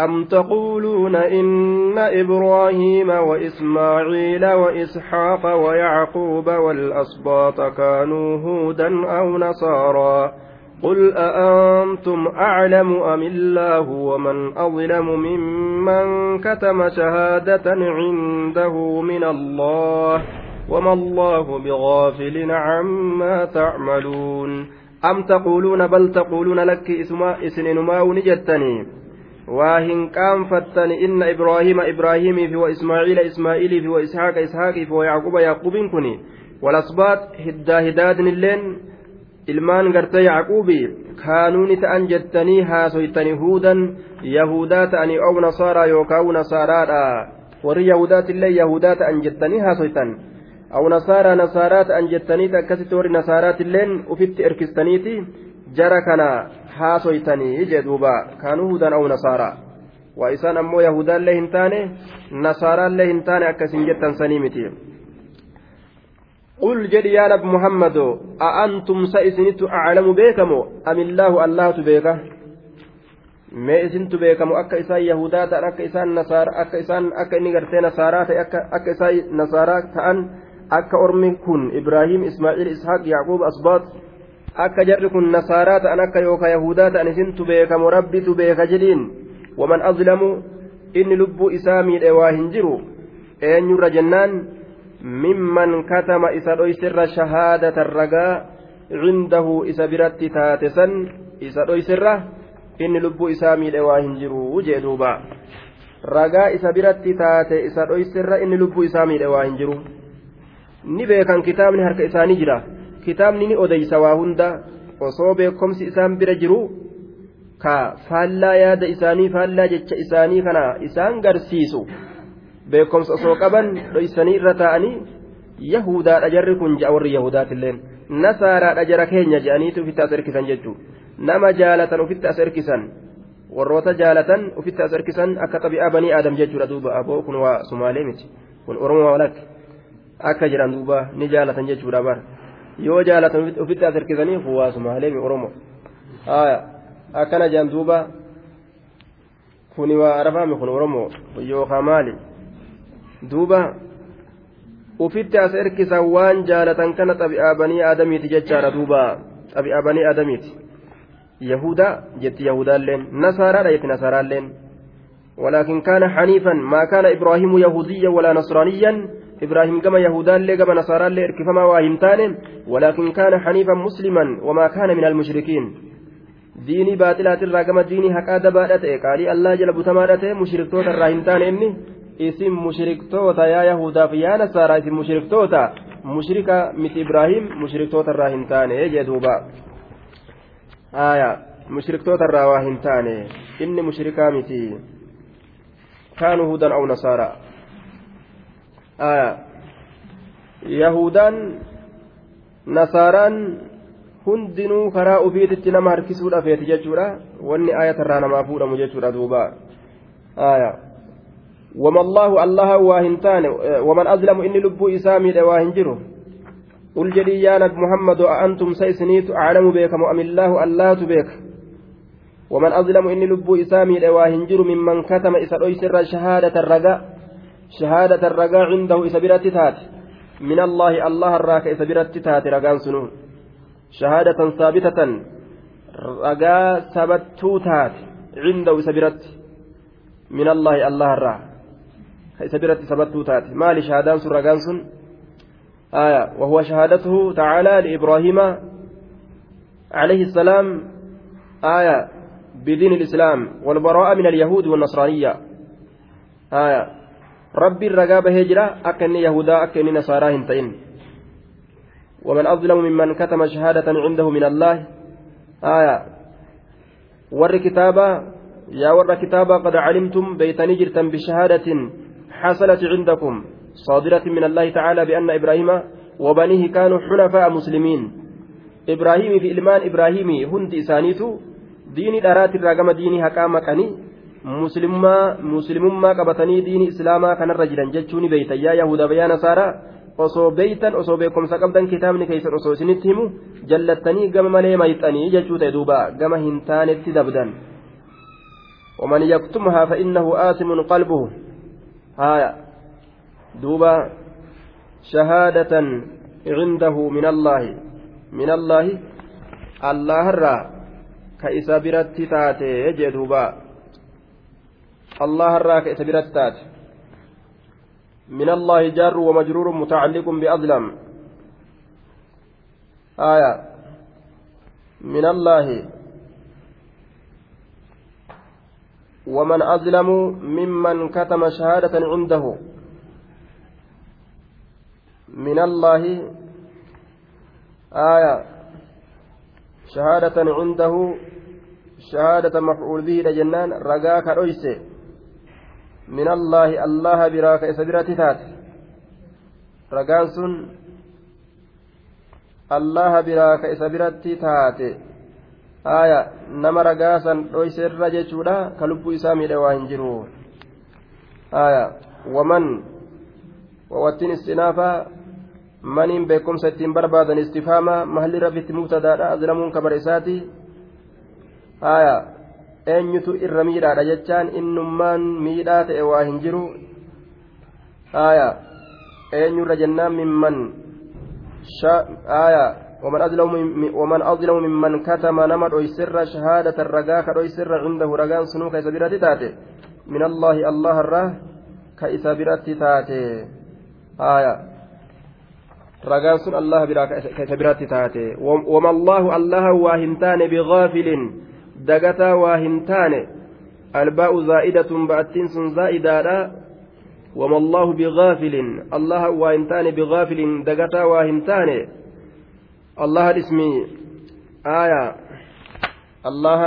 أم تقولون إن إبراهيم وإسماعيل وإسحاق ويعقوب والأسباط كانوا هودا أو نصارى قل أأنتم أعلم أم الله ومن أظلم ممن كتم شهادة عنده من الله وما الله بغافل عما تعملون أم تقولون بل تقولون لك إسننما ونجتني واهن كان فتن إن إبراهيم إبراهيم في وإسماعيل إسماعيل في وإسحاق إسحاق في ويعقوب يعقوب كني والأصباط هدا هداد اللين gartee yacquubi kaanuu ni ta'an jettanii haasoytanii huudan yahudaa ta'anii ow nasaaraa yookaan nasaaraadha warri yahudaatillee yahudaa ta'an jettanii haasoytan aw nasaaraa nasaaraa ta'an jettaniiti akkasitti warri nasaaraatilleen ufitti erkistaniiti jara kana haasoytanii jedhuuba kaanuu huudan aw nasaaraa waa isaan ammoo yahudaallee hin taane nasaaraallee hin taane akkasin jettan sanii miti. قل جدي يا نبي محمد أأنتم سئسنت أعلم بكم أم الله الله تبيكه mee isintu beekamu akka isaan yahudaa ta'an akka isaan nasaaraa akka isaan akka inni gartee nasaaraa ta'e akka isaan nasaaraa ta'an akka ormi kun ibraahim ismaaciil ishaaq yacquub asbaat akka jarri kun nasaaraa ta'an akka yookaan yahudaa ta'an isintu beekamu rabbitu beeka jedhiin waman azlamu inni lubbuu isaa miidhe waa hin jiru eenyurra jennaan mimman katama isa dhoysirra shahaadatan ragaa cindahu isa biratti taate san isa dhoysirra inni lubbuu isaa miidhe waa hin jiru jee duuba ragaa isa biratti taate isa dhoysirra inni lubbuu isaa miidhe waa hin jiru ni beekan kitaabni harka isaanii jira kitaabni ni odeysa waa hunda osoo beekomsi isaan bira jiru ka faallaa yaada isaanii faallaa jecha isaanii kana isaan garsiisu beekumsa osoo qaban dhoysanii irra taa'anii yahudaadha jarri kun ja'a warri yahudaatilleen nasaaraadha jara keenya je'aniitu ufitti as erkisan jechuudha nama jaalatan ufitti as erkisan warroota jaalatan ufitti as erkisan akka xabi'aa banii aadam jechuudha duuba aboo kun waa sumaalee miti kun oromoo walakki akka jiran duuba ni jaalatan jechuudha bar yoo jaalatan ufitti as erkisanii kun waa sumaalee mi oromoo akkana jedhan duuba kuni waa arafaami kun oromoo yookaan maali. duuba ufitti as erkisan waan jaalatan kana xabi'aa banii aadamiiti jechaadha duuba xabi'aa banii aadamiiti yahuda jetti yahudaalleen nasaaraadha jetti nasaaraalleen ولكن كان حنيفا ما كان إبراهيم يهوديا ولا نصرانيا إبراهيم كما يهودا لي كما نصارى لي كما واهمتان ولكن كان حنيفا مسلما وما كان من المشركين ديني باطلات الراقمة ديني هكا دبادته قالي الله جل بتمادته مشركتوت الراهمتان إني isin mushriktoota yaa yahudaaf yaa nasaaraa isin mushriktoota mushrika miti ibraahim mushriktoota irraa hin taane jee duuba aya mushriktoota irraa waa hin taane inni mushrikaa miti kaanuu hudan aw nasaara aya yahudaan nasaaraan hundinuu karaa ufiititti nama harkisuudha feeti jechuudha. Wanni ayatarraa namaa fuudhamu jechuudha duuba. Aya. وما الله الله واهنتان ومن أظلم إني لبو إسامي واهنجره قل جدي يا نبي محمد أأنتم سيسنيت أعلم بكم أم الله الله بك ومن أظلم إني لبو إسامي واهنجر ممن كتم إسر سر شهادة الرجاء شهادة الرجاء عنده إسبرت تات من الله الله الراك إسبرت تات رجان سنون شهادة ثابتة. رجاء ثبتو تات عنده إسبرت من الله الله الراك. biratti sabattuu taate maali shahaadaan sun ragaan sun آية. وهو شهادته تعالى لإبراهيم عليه السلام. آية. بدين الإسلام والبراءة من اليهود والنصرانية. آية. ربي الرقابة هجرة أكن يهودا أكن نصارى هنتين. ومن أظلم ممن كتم شهادة عنده من الله. آية. ور كتابة يا ور كتابة قد علمتم بيتني جرتا بشهادة حصلت عندكم صادرة من الله تعالى بأن إبراهيم وبنيه كانوا حنفاء مسلمين. إبراهيم في إلمان إبراهيم هند إسانيتو ديني دارات الرقم ديني هكاما كني مسلمما قبتني ديني إسلاما كان الرجلا جتشوني بيتا يا يهودا بيا نصارى osoo beeytan osoo beekumsa qabdan kitaabni keessan osoo isinitti himu jallattanii gama malee mayxanii jechuu ta'e duuba gama hin taanetti dabdan. ومن يكتمها فإنه آثم قلبه هايا دوبا شهادة عنده من الله من الله الله الرّ كإسا برت تاتي دوبا الله الرّ كإسا برت تاتي من الله جار ومجرور متعلق بأظلم. آية. من الله. ومن أظلم ممن كتم شهادة عنده. من الله. آية. شهادة عنده. شهادة مفعول به لجنان. رقاك من الله الله براك إسبرات تات رقان سن الله براك تات aya nama ragaasan dhoyseerra jechuudha ka lubbuu isaa miidhe waa hin jiru aya waman wawattiin istinaafa maniin beekumsa ittiin barbaadan istifaama mahalli rabbitti mubtadaadha azlamuun kabara isaati aya eenyutu irra miidhaadha jechaan innummaan miidhaa ta'e waa hin jiru? Aya eenyurra jennaan mimman? Aya ومن أظلم ممن كتم نمر أيسر شهادة الرجاء كأيسر عنده رجاء سنو كيسبرة تاتي من الله الله الراه كيسبرة تاتي آية رجاء سن الله كيسبرة تاتي وما الله الله واهنتان بغافل دقتا واهنتان الباء زائدة بأتين سن زائدة وما الله بغافل الله واهنتان بغافل دقتا واهنتان الله اسمي آية الله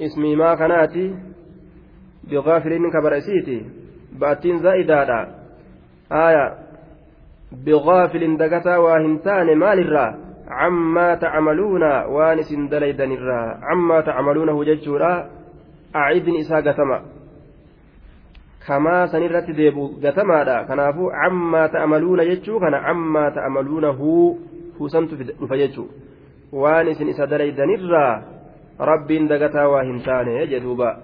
اسمي ما كناتي بغافل كبرسيتي باتين زائدة آية بغافل دقتا واهنتان مال الرا عما تعملون وانس دليدن الرا. عما تعملونه ججورا. أعيدني إسا قتما. كما سنرت ديبو قتما كنافو عما تعملون ججو. كان عما dhufa jechuudha waan isin isa dalaydanirraa rabbiin dagataa waa hin taane jedhuuba.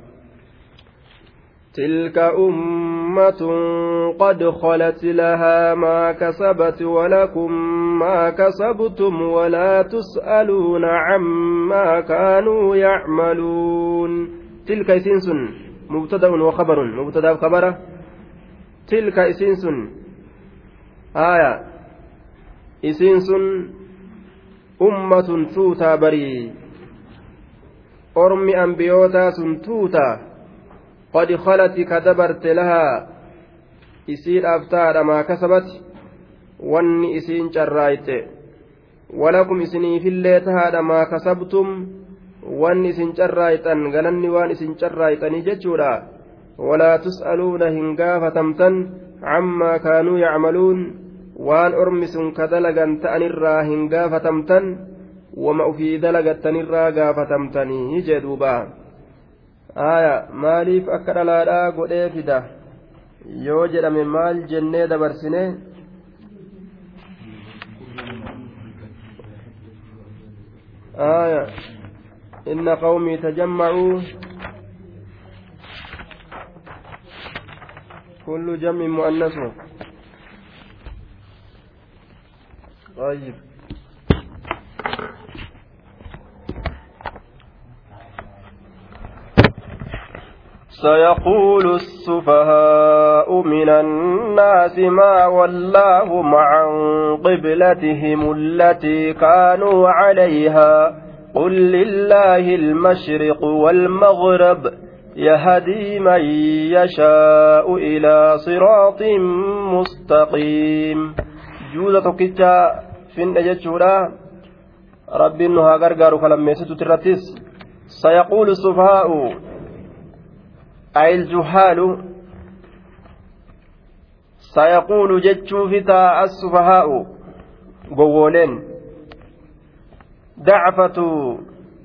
تلك أمة قد خلت لها ما كسبت ولكم ما كسبتم ولا تسألون عما كانوا يعملون. تلك إسنس مبتدأ وخبر. مبتدأ وخبر. تلك إسنس آية. ummatun tuutaa barii ormi ambiyootaa sun tuutaa qad khalati ka dabarte lahaa isiidhaaf taadha maa kasabati wanni isiin carraayte walakum isiniifillee tahaadha maa kasabtum wanni isin carraayxan galanni waan isin carraayxanii jechuudha walaa tus'aluuna hin gaafatamtan cammaa kaanuu yacmaluun waan ormi sun ka dalagan ta'anirraa hin gaafatamtan wama ufii dalagattanirraa gaafatamtanii jee duuba aya maaliif akka dhalaadhaa godhee fida yoo jedhame maal jennee dabarsine آية إن قومي تجمعوا كل جمع مؤنث طيب سيقول السفهاء من الناس ما ولاهم عن قبلتهم التي كانوا عليها. قل لله المشرق والمغرب يهدي من يشاء إلى صراط مستقيم. juuza tokkicha finne jechuudha rabbiin nu haa gargaaru kalammeessitutti irrattis sayaquulu ayil juhaalu sayaquulu jechuufi taa assufahaa'u gowwooleen dacfatu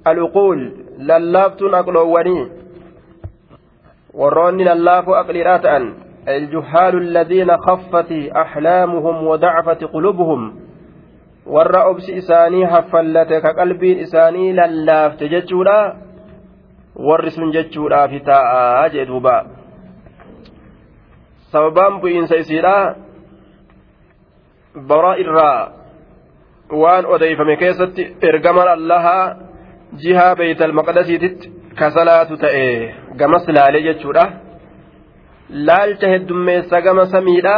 aluquul lallaaftuun aqloowwanii warroonni lallaafoo aqliidhaa ta'an الجهال الذين خفت أحلامهم وضعفت قلوبهم isaanii haffallate ka qalbiin isaanii lallaafte jechuudha warri sun jechuudhaafi taa'aa jee duuba. Sababaan bu'iinsa isiidha. Bara irraa waan odeeyfame keessatti ergaman allahaa jihaa beeytal maqdasiititti kasalaatu ta'e gamas laalee jechuudha. Laalcha heddummeessa gama samiidha.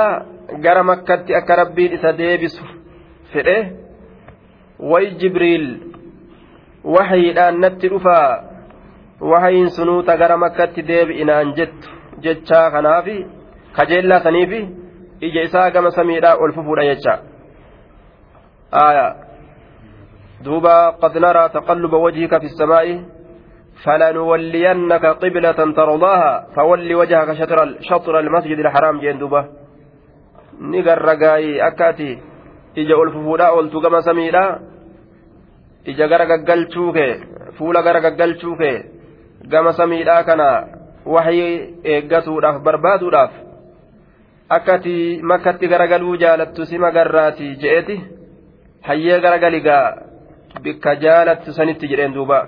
Gara makkatti akka rabbiin isa deebisu fedhe. Way jibriil wahayiidhaan natti dhufaa wahayiin sunuuta gara makkatti deebi'inaan jettu jechaa kanaafi kajeellaa saniifi ija isaa gama samiidhaa ol fufuudha jecha آية دوبا قد نرى تقلب وجهك في السماء فلنولينك قبلة ترضاها فول وجهك شطر شطر المسجد الحرام جين دوبا نقر رقاي أكاتي fufuudhaa oltu gama samiidha ija gara gaggalchuu kee fuula gara gaggalchuu kee gama samiidhaa kana waxii eeggatuudhaaf barbaaduudhaaf akkati makkatti garagaluu jaalattu si magarraati je'eti hayyee garagaligaa bikka jaalattu sanitti jedheen duuba.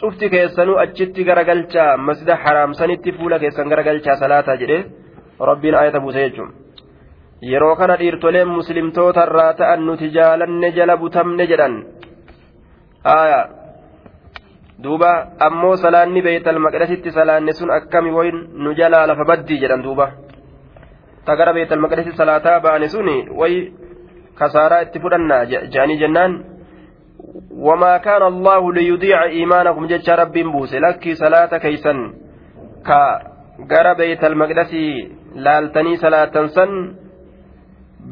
Cufti keessanuu achitti garagalchaa masjida haraamsanitti fuula keessan garagalchaa salaataa jedhe rabbiin ayata buuse jechuun. Yeroo kana dhiirtoleen muslimtoota irraa ta'an nuti jaalanne jala butamne jedhan. Aayaa duuba ammoo salaanni beeytal maqdasitti salaanne sun akkami wayin nu jalaa lafa baddii jedhan duuba tagara beeytal maqdasitti salaataa ba'ane suni wayi kasaaraa itti fudhannaa jedhanii jennaan wamaa kaana allahu liyudiica iimaanakum jecha rabbiin buuse lakkii salaata keeysan ka gara beeytal maqdasii laaltanii salaatan san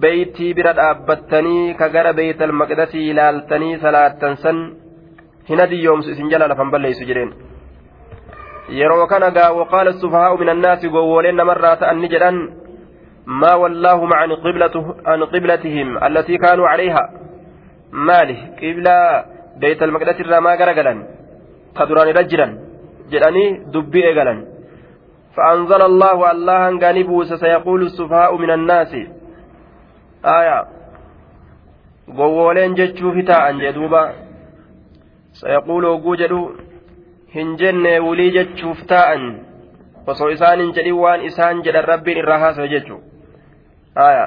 beeytii bira dhaabbattanii ka gara beeytal maqdasii laaltanii salaatan san hin adiyyoomsu isin jala lafan balleeysu jedheen yeroo kana gaa waqaala sufahaa'u min annaasi gowwooleen namarraa ta'an ni jedhan ما ولاهم عن قبلته عن قبلتهم التي كانوا عليها ماله قبلة بيت المقدس الرما غرغلا تدران رجلا جلاني دبي اغلا فأنزل الله الله غانبو سيقول السفهاء من الناس آية gowwooleen jechuufi taa'an jee سيقول وجوجل هنجن ولي جتشوف تاء وصو إسان جلوان إسان جل الرب الرهاس جتشو آية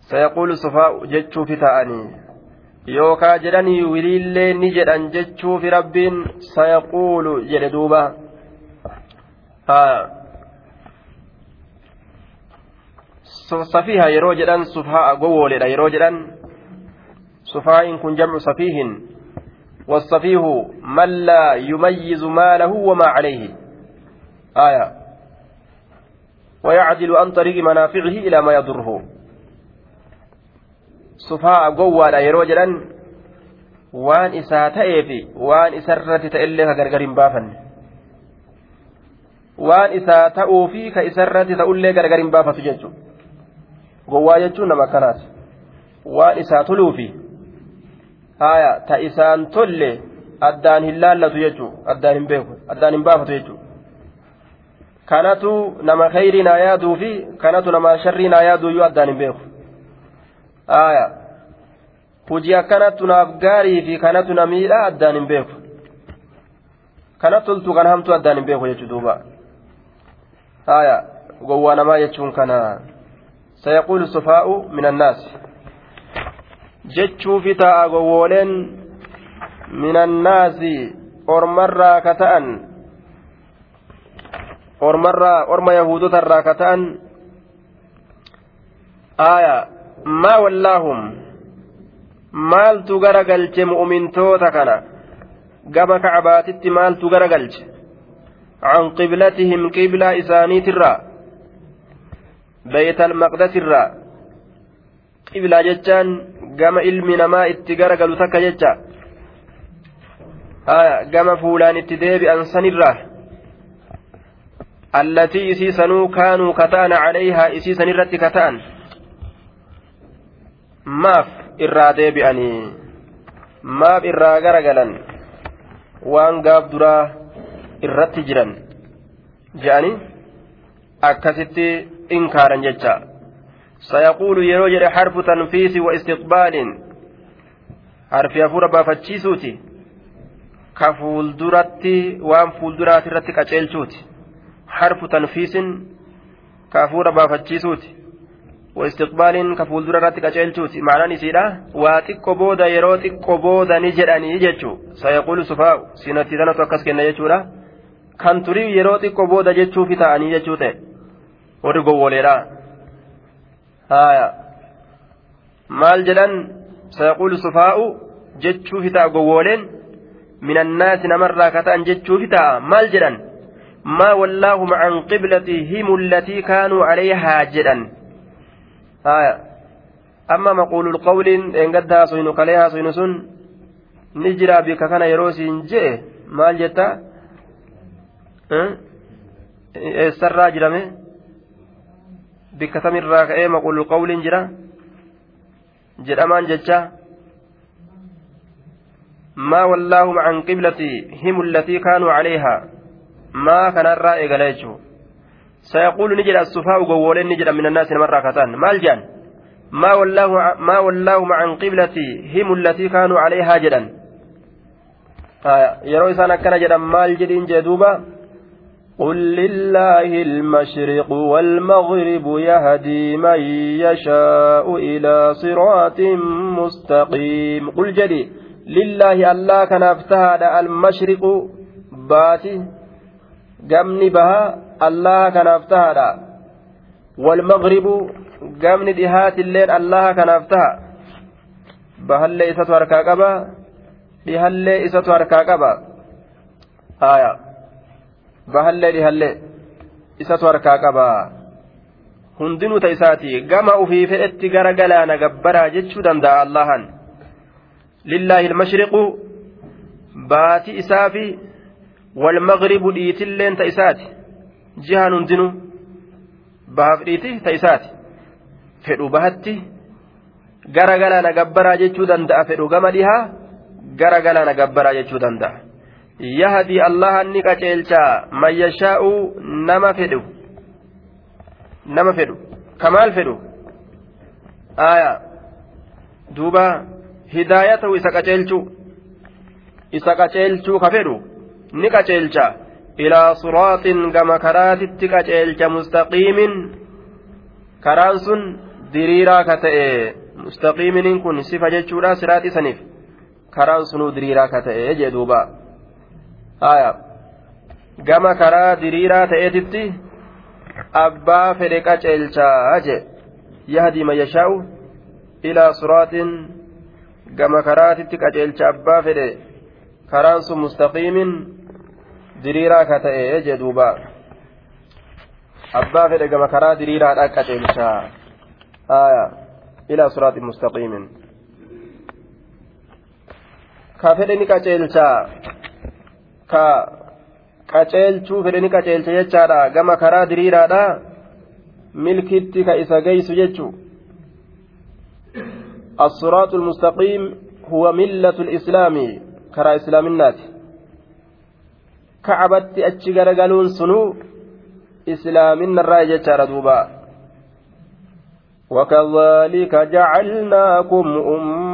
سيقول صفاء جتشوف تاءني يوكا جلني ولي اللي نجد جتشوف رب سيقول جل دوبا آية safiha yeroo jedhan sufaa'a gowwooleedha yeroo jedhan sufaa'in kun jamcu safiihin. والصفيه من لا يميز ماله وما عليه آية ويعدل عن طريق منافعه إلى ما يضره isaa ta'ee fi waan isarratti ta'ellee ka gargar hin baafanne waan isaa ta'uu fi ka isarratti ta'ullee gargar hin baafatu jechuudha gowwaa jechuun nama akkanaati waan isaa toluu fi haaya ta isaan tolle addaan hin laallatu jechuudha addaan hin beeku addaan hin baafatu jechuudha. kanatu nama khayrii naa yaaduu fi kanatu nama sharrii naa yaaduu iyyuu addaan hin beeku. Aya hujii akkanattu naaf gaarii fi kanatu na miidha addaan hin beeku. Kana toltu kan hamtu addaan hin beeku jechuu duuba. Aya gowwaa namaa jechuun kana. Sayaquulu sufaa'u min annaasi jechuufi ta'a gowwooleen minannaasi ormarraa ka ta'an ormarraa orma yahudotarraa ka ta'an. Aaya maa wallaahum maaltu gara galche mu'umintoota kana? Gama kacabaatitti maaltu gara galche? عن قبلتهم قبلة إسانيت الرّ بيت المقدس الرّ قبلة جتان gama ilmi namaa itti gara galu takka jecha. Gama fuulaan itti deebi'an sanirraa. Allatii isii sanuu kaanuu kata'an calayhaa isii sanirratti kata'an. Maaf irraa deebi'anii maaf irraa gara galan waan gaaf duraa irratti jiran je'anii akkasitti inkaaran jecha. Yeroo jedhe harfu tanfiisi wa istiqbaalin harfi hafuura baafachiisuuti ka fuulduratti waan fuulduraati irratti qaceelchuuti harfu tanfiisin ka hafuura baafachiisuuti waistiqbaaliin ka fuuldura irratti qaceelchuuti ma'anaan isiidha waa xiqqo booda yeroo xiqqo booda ni jedhanii jechuu sayaquulu sufaa'u sinatti tanatu akkas kenna jechuudha kan turii yeroo آية maal jedhan sayaquulu sufaa'u jechuu fitaa gowwooleen? Min annaasi namarraa kataan jechuu fitaa? Maal jedhan? Maa wallaahuma an qiblatihim allatii kaanuu calayhaa jedhan. Amma maquulul qawliin eengadda haasuynu kalee haasuynu sun ni jiraa bika kana yeroo siin je'e? Maal jetta eessarraa jirame بك تمر راكئ مقول القول جرى jedhamaan jecha ما ولاهم عن قبلتهم التي كانوا عليها ما كان الرأي قال سيقول نجد السفاء قولين نجد من الناس مرة كتان ما الجان ما والله ما ولاهم عن قبلتهم التي كانوا عليها جدا آه يروي سانا كان جدا مال جدين جدوبا قل لله المشرق والمغرب يهدي من يشاء إلى صراط مستقيم قل جدي lillaahi allaa kanaaf tahaadha almashriqu baati gamni baha allaha kanaaf tahaadha walmagribu gamni dhihaatilleen allaha kanaaf taha bahallee isatu harkaa qaba dhihallee isatu harkaa qaba aya bahallee dhihallee isatu harkaa qaba. Hundinuu ta isaati gama ufii fedhetti gara galaana gabbaraa jechuu danda'a allahan. Lillaahi ilmashriqu baati isaa fi walmagribu dhiitilleen ta isaati. Jihaan hundinuu bahaaf dhiiti ta isaati. Fedhu bahatti gara galaana gabbaraa jechuu danda'a. Fedhu gama dhihaa gara galaana gabbaraa jechuu danda'a yahdii allahan ni qaceelchaa man yashaa'u nama fedhu. Nama fedhu. Kamaal fedhu. Aya. Duuba hidaayatahu isa qaceelchuu isa qaceelchuu ka fedhu. Ni qaceelcha. Ilaa suraaxin gama karaatitti qaceelcha mustaqiimin. Karaan sun diriiraa ka ta'e. Mustaqiiminiin kun sifa jechuudha siraaxi saniif. Karaan sunuu diriiraa ka ta'e jee duuba haya gama karaa diriiraa ta'eetitti abbaa fedhe qaceelchaa jee yahdii man yashaa'u ilaa suraaxin gama karaatitti qaceelcha abbaa fedhe karaan sun mustaqiimin diriiraa ka ta'e jee duuba. Abbaa fedhe gama karaa diriiraadha qaceelcha aya. Ilaa siraatin mustaqiimin. Ka fedhe ni qaceelcha ka qaceelchuu fedheni qaceelcha jechaadha gama karaa diriiraadha milkitti ka isa geeysu jechuu الصراط المستقيم هو ملة الإسلام كرا إسلام الناس كعبت أتشجر قالون سنو إسلام الراية دوبا وكذلك جعلناكم أمة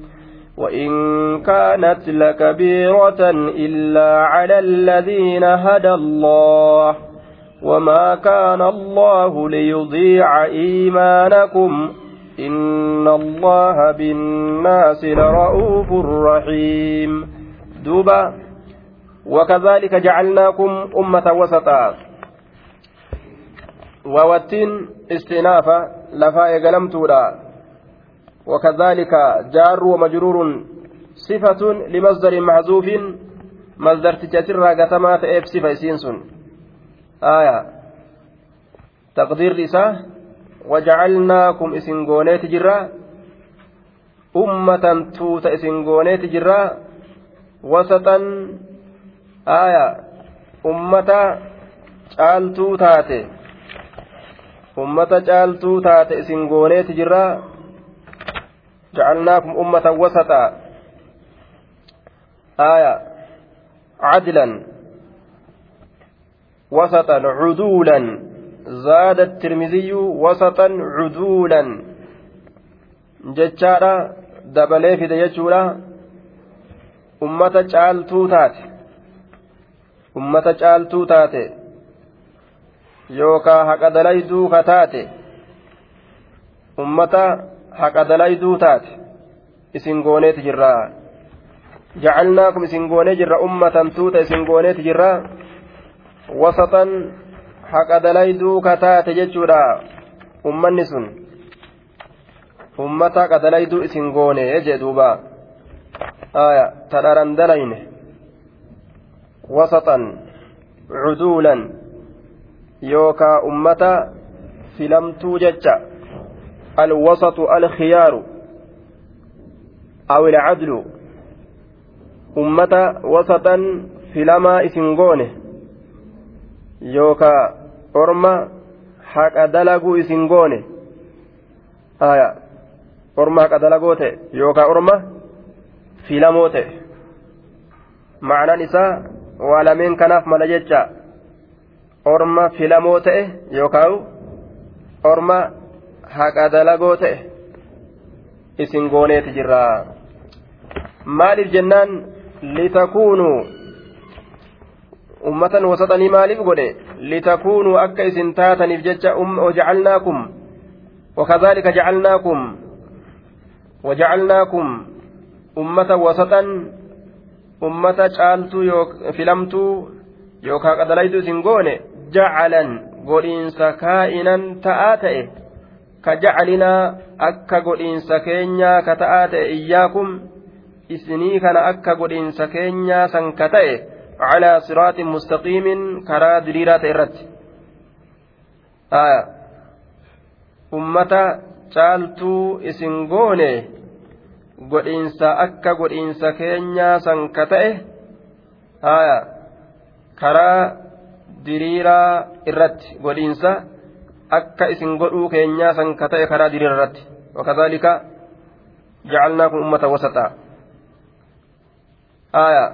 وإن كانت لكبيرة إلا على الذين هدى الله وما كان الله ليضيع إيمانكم إن الله بالناس لرؤوف رحيم. دوبا وكذلك جعلناكم أمة وسطا. ووتين استئنافا لفا يقلمتولا وكذلك جار ومجرور صفة لمصدر محذوف مصدر تجاتر قتما فإف صفة سينسون آية تقدير لسا وجعلناكم إسنغونيت جرا أمة توت إسنغونيت جرا وسطا آية أمة caaltuu taate ummata caaltuu taate isin gooneeti jirraa jacalnaakum ummatan wasaxa aya cadlan وسطا عدولا زاد الترمذي وسطا عدولا جتشارا fide jechuudha ummata caaltuu taate ummata caaltuu taate yookaa haqa dalayduu ka taate ummata haqa dalayduu taate. Isin gooneeti jirra. Jacalnaakum isin goonee jirra. Ummatan tuuta isin gooneeti jirra. Wasatan haqa dalayduu ka taate jechuudha. Ummanni sun. Ummata haqa dalayduu isin goone jee duuba. Aya tadharan dalayne wasatan cuduulan yookaa ummata filamtuu jecha alwasatu alkhiyaaru aw ilcadlu ummata wasatan filamaa isin goone yookaa orma haqa dalaguu isin goone aya orma haqa dalagoo ta'e yookaa orma filamoo ta'e ma'anaan isaa waa lameen kanaaf haqa dalagoo ta'e isin gooneeti jirra maaliif jennaan litakuunuu ummatan wasaxanii maaliif godhe litakuunuu akka isin taataniif jecha wajacalnaakum wakadhalika jacalnaakum wajacalnaakum ummata wasaxan ummata caaltuu filamtuu yookaan qadalaytu isin goone jacalan godhiinsa kaa'inan ta'aa ta'e ka jacalinaa akka godhiinsa keenyaa ka ta'aa ta'e iyyaakum isinii kana akka godhiinsa keenyaa san ka ta'e calaa siraatin mustaqiimin karaa diriiraa ta'e irratti. Ummata caaltuu isin goone godhiinsa akka godhiinsa keenyaa san ka ta'e karaa diriiraa irratti godhiinsa akka isin godhuu keenyaa san ka ta'e karaa diriira irratti wakadhalika jacalnaakum ummata wasaxaa aya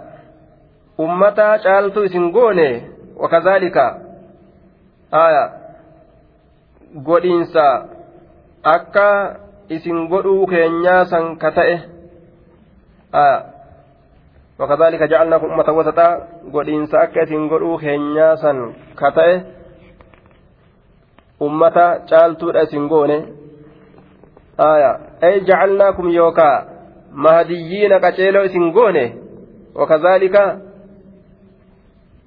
ummata caaltuu isin goone wakadhalika aya godhiinsa akka isin godhuu keenyaa san ka ta'e aya وكذلك جعلناكم أمة وسطا قدين سأكة قدوا خينيا سن كتئ أمة جعلتو أسن قوني آية أي جعلناكم يوكا مهديين كتيلو أسن قوني وكذلك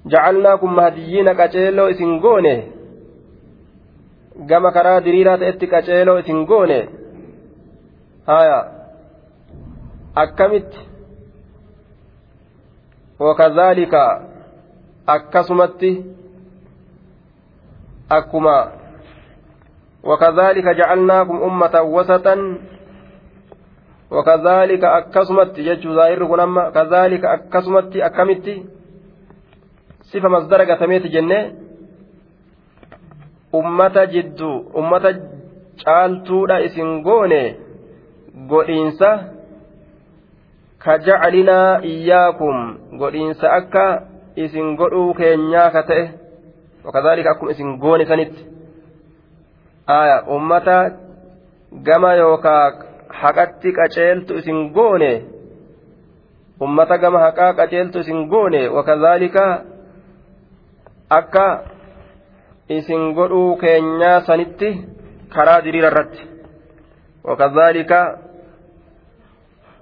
جعلناكم مهديين كتيلو أسن قوني gama karaa diriiraa ta'etti qaceeloo isin goone? Haya akkamitti? وكذلك أكسمت أكما وكذلك جعلناكم أمة وسطا وكذلك أكسمت يجو ظاهر كنما كذلك أكسمت أكمت صفة مصدر قتميت جنة أمة جدو أمة caaltuudha isin goone godhiinsa ka jacalinaa iyyaakum godhiinsa akka isin godhuu keenyaa ka ta'e wakadhalika akkuma isin goone sanitti aya ummata gama yookaa haqatti qaceeltu isin goone ummata gama haqaa qaceeltu isin goone wakazaalika akka isin godhuu keenyaa sanitti karaa diriira irratti. Wakazaalika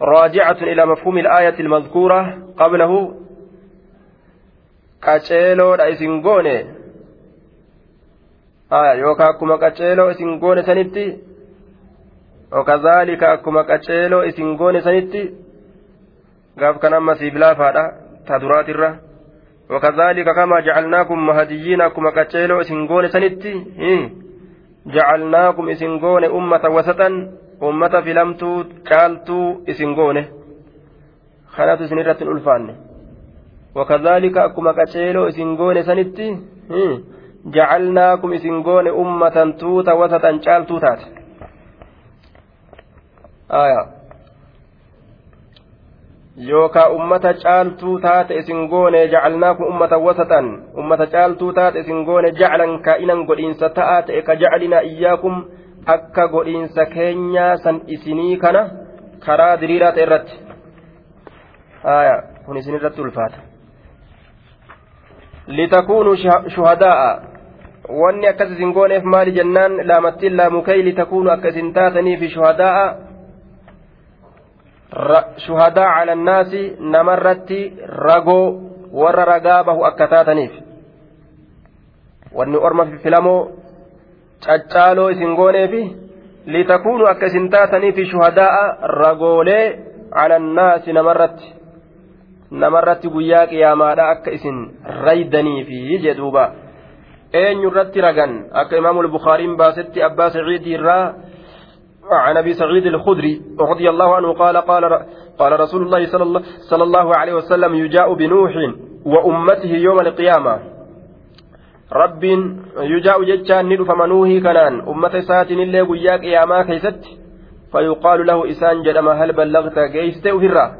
راجعة إلى مفهوم الآية المذكورة qablahu qaceeloodha isin goone. أكما قتيلو إسن غوني سنتي وكذلك أكما قتيلو إسن غوني سنتي قاف كان أما سيبلا فادا تدرات الره وكذلك كما جعلناكم مهديين أكما قتيلو إسن غوني سنتي جعلناكم إسن غوني أمة وسطا ummata filamtuu caaltuu isin goone. Kanatu isin irratti hin ulfaanne wakadhaalika akkuma jacalnaakum isin goone ummatan tuuta wasatan caaltuu taate. Yookaa ummata caaltuu taate isin goone jacalnaakum ummatan wasatan ummata caaltuu taate isin goone jaclan kaa'inan godhiinsa ta'aa ta'e ka jacalinaa iyyaakum akka godhiinsa keenyaa san isinii kana karaa diriiraa ta'e irratti. Kun isin irratti ulfaata. Litakuunuu shuhadaa'a wanni akkas isin gooneef maali jennaan laamattiin laamukay litakuunuu akka isin taataniifi shuhadaa'a shuhadaa cala annaasi namarratti ragoo warra ragaa bahu akka taataniif wanni orma filamoo caccaaloo isin gooneefi litakuunu akka isin taataniifi shuhadaa'a ragoolee cala annaasi namarratti namarratti guyyaa qiyaamaadha akka isin raydaniifi jedhuuba eenyurratti ragan akka imaamul bukaariin baasetti abbaa saciidii irraa عن ابي سعيد الخدري رضي الله عنه قال قال قال رسول الله صلى الله, صلى الله عليه وسلم يجاء بنوح وامته يوم القيامه rabbiin yujaa'u jechaan ni dhufama nuuhii kanaan ummata isaatiin illee guyyaa qiyaamaa keeysatti fayuqaalu lahu isaan jedhama hal ballaqta geeysitee ufirraa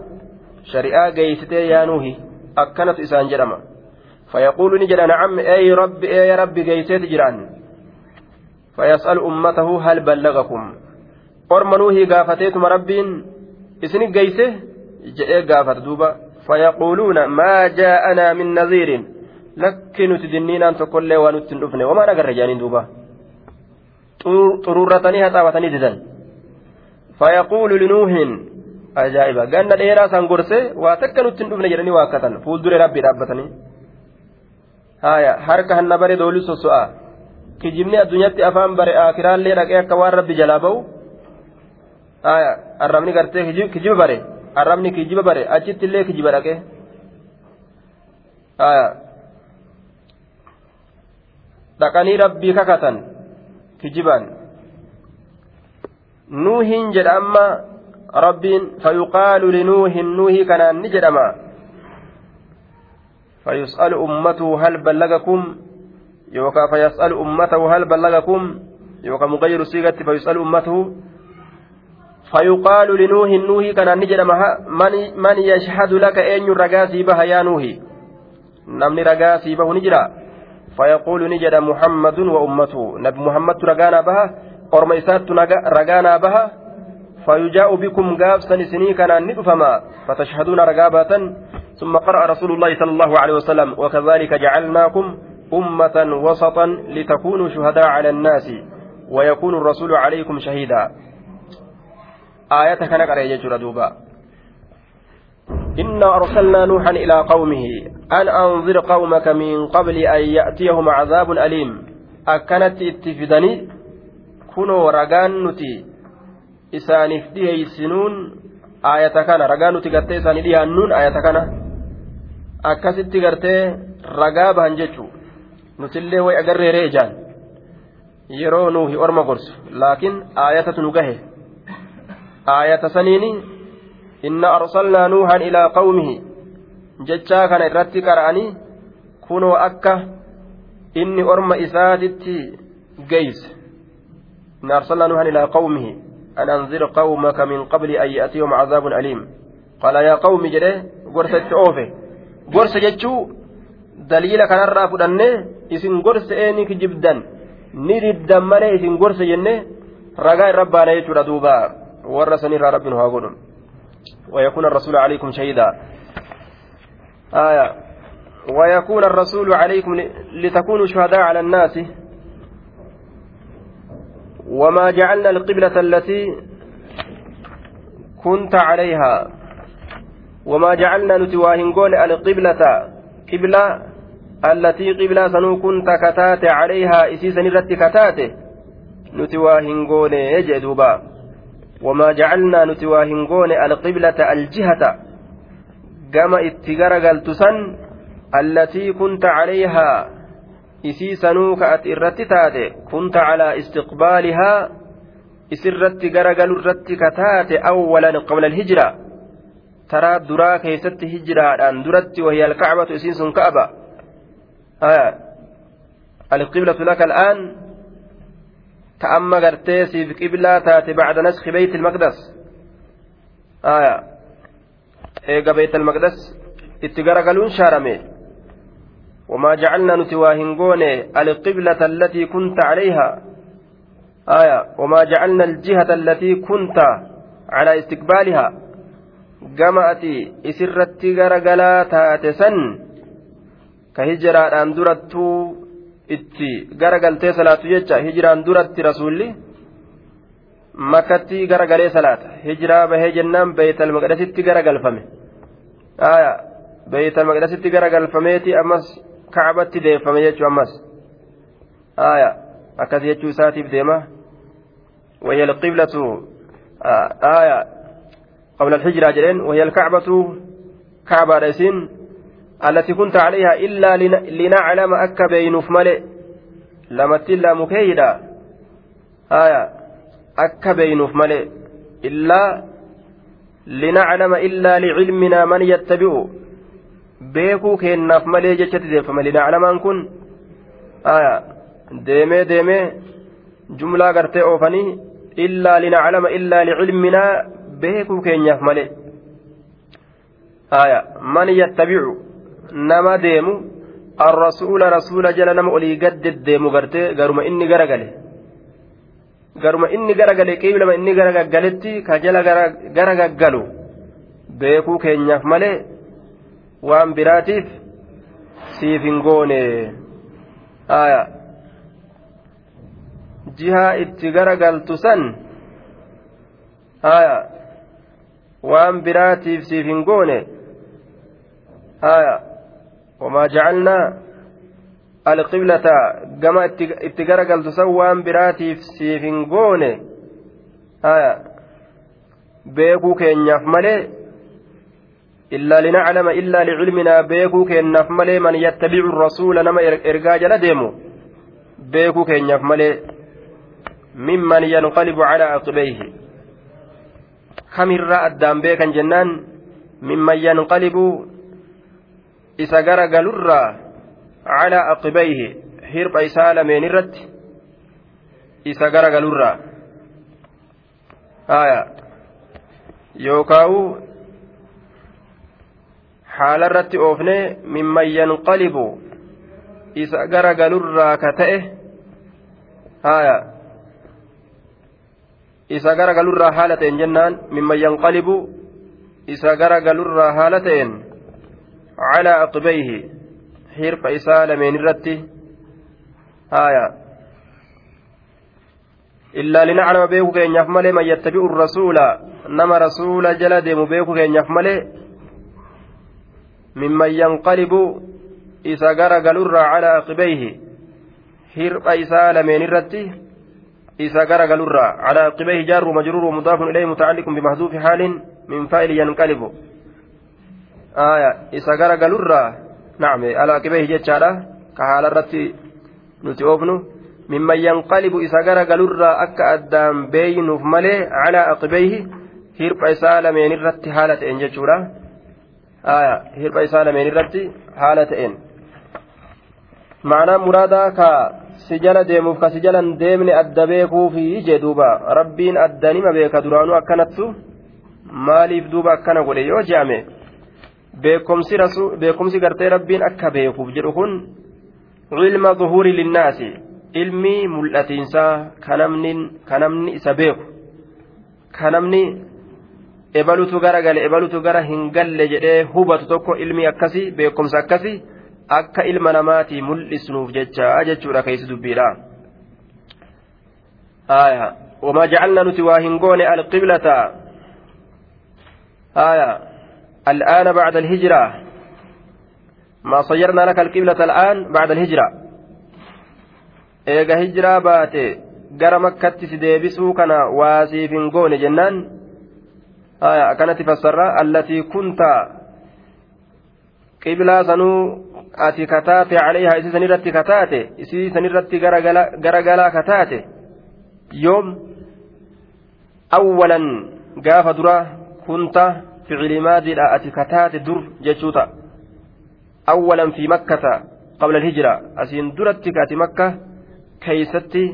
shari'aa geeysitee yaa nuuhi akkanatu isaan فيقول نجد نعم أي رب أي رب قيسيت جيران فيسأل أمته هل بلغكم؟ أرمنوه قافتيتم ربين. إسن قيسه جئ قافت دوبا. فيقولون ما جاءنا من نذير. لك نتدنين أن تقول لي ونتنفني. وما نقر جانين دوبا. xururratanii haxaabatanii didan fayaquulu linuuhin ajaa'iba ganna dheeraa san gorse waa takka nutti hin dhufne jedhanii waakkatan fuuldure rabbii dhaabbatanii haya harka hanna bare doolii sosso'a kijibni addunyaatti afaan bare akiraallee dhaqee akka waan rabbi jalaa ba'u haya arrabni gartee kijiba bare arrabni kijiba bare achitti illee kijiba dhaqee haya dhaqanii rabbii kakatan kijibaan nuuhiin jedha amma rabbiin fayuqaalu linuuhin nuuhii kanaan ni jedhama فيسأل أمته هل بلغكم يوكا فيسأل أمته هل بلغكم يوكا مغير صيغة فيسأل أمته. فيقال لنوح نوح كان نجد من, من يشهد لك أين رقاسي بها يا نوح؟ نمني رقاسي به نجرا فيقول نجد محمد وأمته. نبي محمد رقانا بها أرميسات رقانا بها فيجاء بكم قاب سنسني كان ندفما فتشهدون رقابة ثم قرأ رسول الله صلى الله عليه وسلم وكذلك جعلناكم أمة وسطا لتكونوا شهداء على الناس ويكون الرسول عليكم شهيدا. آية كان قرأ دوبا. إنا أرسلنا نوحا إلى قومه أن أنظر قومك من قبل أن يأتيهم عذاب أليم. أكنت اتفدني كنوا رقان نتي إسانف ديهيسنون آية كان رقان نتي قرتي إساني ديهانون آية كان akkasitti gartee ragaa bahan jechuu nutillee way agarreeree ijaan yeroo nuuhi orma gorsu laakiin aayatatu nu gahe aayata saniini inna arsalnaa nuuhan ilaa qawmihi jechaa kana irratti qara'anii kunoo akka inni orma isaatitti geeyse inna arsalnaa nuuhan ilaa qawmihi an anzir qawmaka min qabli an ya'tiyahum cazaabun aliim qaala yaa qawmi jedhe gorsa oofe gorsa jechuu daliila kanarraa fudhannee isin gorsa eeni kijibdan ni diddan malee isin gorsa jenne ragaa irra baana jechuudha duuba warra sanirraa rabbiin haa godhun ويكون الرسول عليكم شهيدا آية ويكون الرسول عليكم لتكونوا شهداء على الناس وما جعلنا القبلة التي كنت عليها وما جعلنا نتواهنقون القبلة قبلة التي قبلة سنو كنت كتات عليها إسيسا نرت كتات. نتواهنقون يجدوبا وما جعلنا نتواهنقون القبلة الجهة. كما اتقرقل تسن التي كنت عليها إسيسا كأت إرت كنت على استقبالها إسرت قرقل الرت كتات أولا قبل الهجرة. Taraa duraa keessatti hijiraadhaan duratti wahii alkacbatu isiin sun ka'aba. القبلة لك الآن تأمى قرتيسي في قبلة تاتي بعد نسخ بيت المقدس آية إيقا بيت المقدس اتقرقلون شارمي وما جعلنا نتواهنقون القبلة التي كنت عليها آية وما جعلنا الجهة التي كنت على استقبالها gama ati isirratti gara galaa taate san ka hijiraadhaan durattuu itti gara galtee salaatu jecha hijiraan duratti rasuulli makkatti garagalee salaata. Hijiraa bahee jennaan beeytal maqdasitti gara galfame garagalfame beeytal maqdasitti gara garagalfameeti ammas kaabatti deeffame jechu ammas. Akkas jechuu isaatiif deema. Wayyal qiblatu aayaa قبل الحجرة جلين وهي الكعبة كعبة رسين التي كنت عليها إلا لنعلم أكا بينوف ملئ لمت إلا مكيدا آية أكا بينوف ملئ إلا لنعلم إلا لعلمنا من يتبع beekuu kennaaf malee jechatti deeffame linaclamaan kun aya deemee deemee jumlaa gartee oofanii illaa linaclama illaa licilminaa beekuu keenyaaf malee aya man yattabicu nama deemu arrasuula rasuula jala nama olii gad deddeemu gartee garuma inni garagale garuma inni garagale qiiblama inni garagaggaletti ka jala garagaggalu beekuu keenyaaf malee waan biraatiif siif hin goone aya jihaa itti garagaltu san aya waan biraatiif siif hin goone. Wamaa jacalnaa alqiblata gama itti gara galtu san waan biraatiif siif hin goone. Beekuu keenyaaf malee illaa linaclama illaa licilminaa beekuu keenyaaf malee man yattabicu rasuula nama er, ergaa jala deemu. Beekuu keenyaaf malee mimman yanqalibu calaa aqibeyhi. kamirraa addaan beekan jennaan mimman yanqalibuu isa gara galurraa calaa aqibayhi hirpha isaa lameen irratti isa gara galurraa haya yookaa'u haala irratti oofne mimman yanqalibu isa gara galurraa ka ta'e. Haya isa gara galurraa haala ta'een jennaan mimman yanqalibu isa gara galurraa haala ta'een calaa aqibayhi hirqa isaa lameen irratti haya illaa linaclama beeku keenyaaf male man yattabi'u rasuula nama rasuula jala deemu beeku keenyaaf malee mimman yanqalibu isa gara galurraa calaa aqibayhi hirqa isaa lameen irratti إذا قال قالوا على قبيه جار ومجرور مضاف إليه متعلق بمحذوف حال من فاعل ينقلب آية إذا قال قالوا نعم على قبيه جتشارة كحال الرتي نتيوفنو ممن ينقلب إذا قال قالوا أكا أدام بين ملي على أقبيه هرب إسالة من الرتي حالة إن جتشورة آية هرب إسالة من الرتي حالة إن معنى مرادا كا si jala deemuuf ka si jalan deemne adda beekuufi jee duuba. Rabbiin addanima beeka duraanuu akkanattu? Maaliif duuba akkana godhe? Yoo je'ame beekumsi gartee rabbiin akka beekuuf jedhu kun ilma zuhuuri linnaasi. Ilmi mul'atiinsaa ka namni isa beeku. Ka namni ebalutu gara gale ebalutu gara hin galle jedhee hubatu tokko ilmi akkasii beekumsa akkasii akka ilma namaatii mul'isnuuf jecha jechuudha keessa dubbiidha. آية وما جعلنا نتواهن قون القبلة آية الآن بعد الهجرة ما صيرنا لك القبلة الآن بعد الهجرة إيجا هجرة باتي gara makkatti si deebisuu kana waasiif hin goone jennaan akkanatti fassarra allatii kunta qiblaa sanuu ati kataate caleeyhaa isii sanirratti kataate isii sanirratti garagalaa kataate yoom awwalan gaafa dura kunta ficili maadiidha ati kataate dur jechuu ta'a awwalan fi makkata qabla hijira asiin duratti kaati makka keeysatti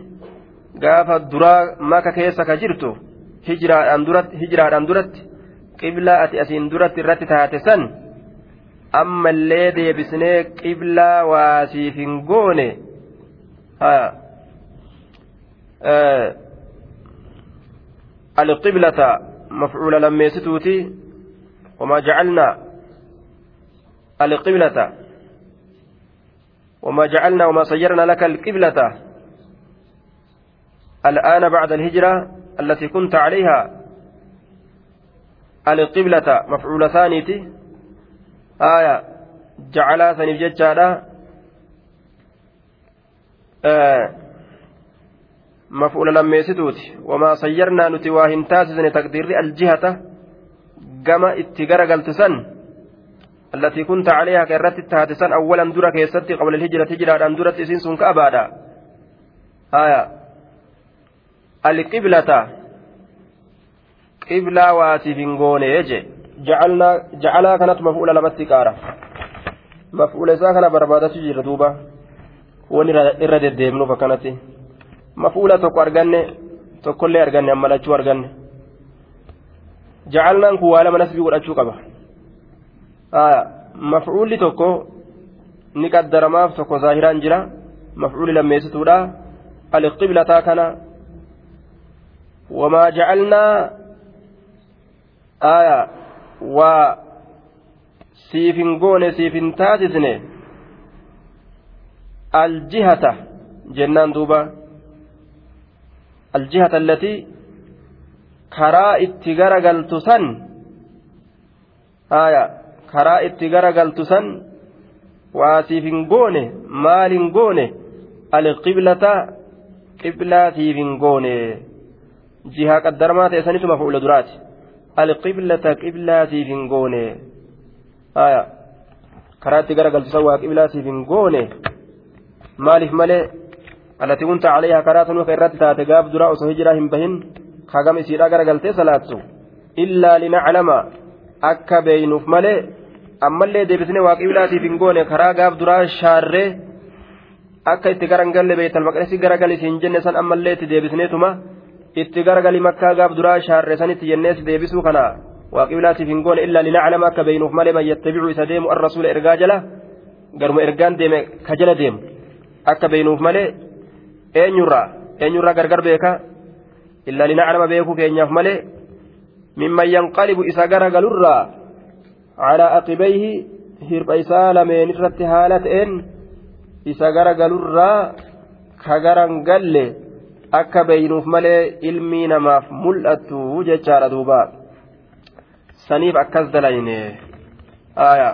gaafa duraa maka keessa ka jirtu hijiraadhaan duratti qiblaa ati asiin duratti irratti taate san ammallee deebisnee qiblaa waasiif hin goone alqiblata mafcuula lammeessituuti wamaa jacalnaa alqiblata وما جعلنا وما صيرنا لك القبلة الآن بعد الهجرة التي كنت عليها القبلة مفعول ثانيتي آية جعلها ثاني ججالة آه مفعول لما يسدوت. وما صيرنا نتواهن تاسسن تقدير الجهة. كما اتقر قلتسن التي كنت عليها كرت التهاتسن أولا درك يستي قبل الهجرة هجرة أن درت إسين سنك أبادا. آية. القبلة. hin goone je jacalaa kanatu mafuula lamatti qaara mafuula isaa kana barbaadatu jira duuba won irra deddeemnuuf akkanatti mafuula tokko arganne tokkollee arganne ammalachuu arganne jacalnaan kun waa lama nasbii godhachuu qaba mafuulli tokko ni qaddaramaaf tokko zaahiraan jira mafuulli lammeessituudha alqiblataa kana wamaa jacalnaa aya waa siif hin goone siif hin taasisne aljihata jennaan duuba. Aljihata allatii karaa itti garagaltu san aya karaa itti garagaltu san waa siif hin goone maal hin goone? Alqiblata qiblaa siif hin goone. Jihaa qaddaramaa ta'e sanitu mafuula duraati goone maaliif malee alati kunta calayhaa karaa sanuu ka irratti taate gaaf duraa osoo hijiraa hin bahin hagam isiidha gara galtee salaattu illaa linaclama akka beeynuuf malee ammallee deebisne waa qiblaatiif hin goone karaa gaaf duraa shaarree akka itti garan galle beeytal maqdisi gara galisiin jenne san ammallee itti deebisneetuma itti garagali makkaa gaaf duraa shaarresanitti jennees deebisuu kana. Waaqibilaatiif hin goone illaa linaclama akka beeynuuf malee man yattabicu isa deemu arrasuula ergaa jala garuma ergaan deeme ka jala deemu. Akka beeynuuf malee eenyurraa eenyurraa gargar beeka. Illaa linaclama beekuu keenyaaf malee mimman yanqalibu isa garagalurraa calaa aqibayhi hirpha isaa lameen irratti haala ta'een isa garagalurraa ka garan galle akka beeynuuf malee ilmii namaaf mul'attu jechaadha duuba saniif akkas dalayne aya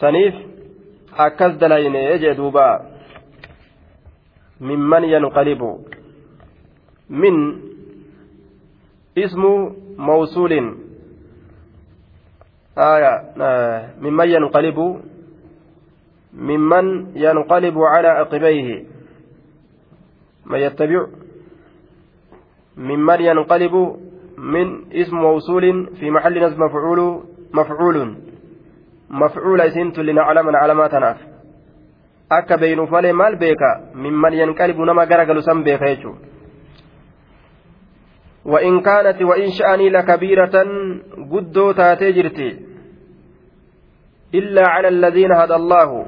saniif akkas dalayne jee duuba mimman yanqalibu min ismu mawsuulin aya mimman yanqalibu mimman yanqalibu calaa aqibayhi من يتبع ممن ينقلب من اسم موصول في محل نصب مفعول مفعول. مفعول اسنت لنعلم علامات ناف akka beeynuuf malee maal beeka mimman yanqalibu nama garagalu san beeka وإن كانت وإن شأني لكبيرة قدو تاتي جرتي. إلا على الذين هدى الله.